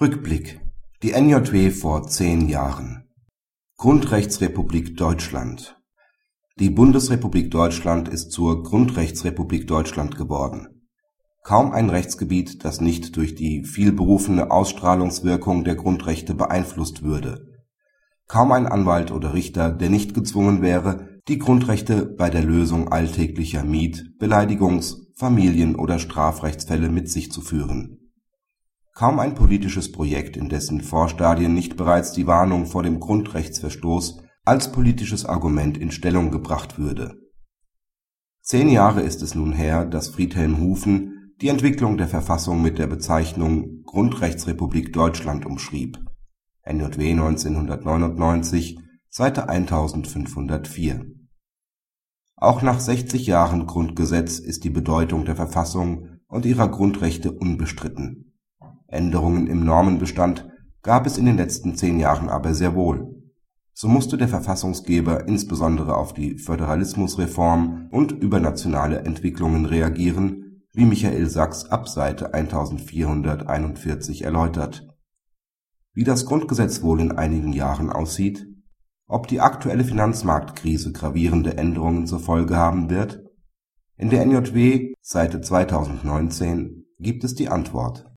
Rückblick Die NJW vor zehn Jahren Grundrechtsrepublik Deutschland Die Bundesrepublik Deutschland ist zur Grundrechtsrepublik Deutschland geworden. Kaum ein Rechtsgebiet, das nicht durch die vielberufene Ausstrahlungswirkung der Grundrechte beeinflusst würde. Kaum ein Anwalt oder Richter, der nicht gezwungen wäre, die Grundrechte bei der Lösung alltäglicher Miet Beleidigungs Familien oder Strafrechtsfälle mit sich zu führen. Kaum ein politisches Projekt, in dessen Vorstadien nicht bereits die Warnung vor dem Grundrechtsverstoß als politisches Argument in Stellung gebracht würde. Zehn Jahre ist es nun her, dass Friedhelm Hufen die Entwicklung der Verfassung mit der Bezeichnung Grundrechtsrepublik Deutschland umschrieb (NJW 1999, Seite 1504). Auch nach 60 Jahren Grundgesetz ist die Bedeutung der Verfassung und ihrer Grundrechte unbestritten. Änderungen im Normenbestand gab es in den letzten zehn Jahren aber sehr wohl. So musste der Verfassungsgeber insbesondere auf die Föderalismusreform und übernationale Entwicklungen reagieren, wie Michael Sachs ab Seite 1441 erläutert. Wie das Grundgesetz wohl in einigen Jahren aussieht, ob die aktuelle Finanzmarktkrise gravierende Änderungen zur Folge haben wird? In der NJW Seite 2019 gibt es die Antwort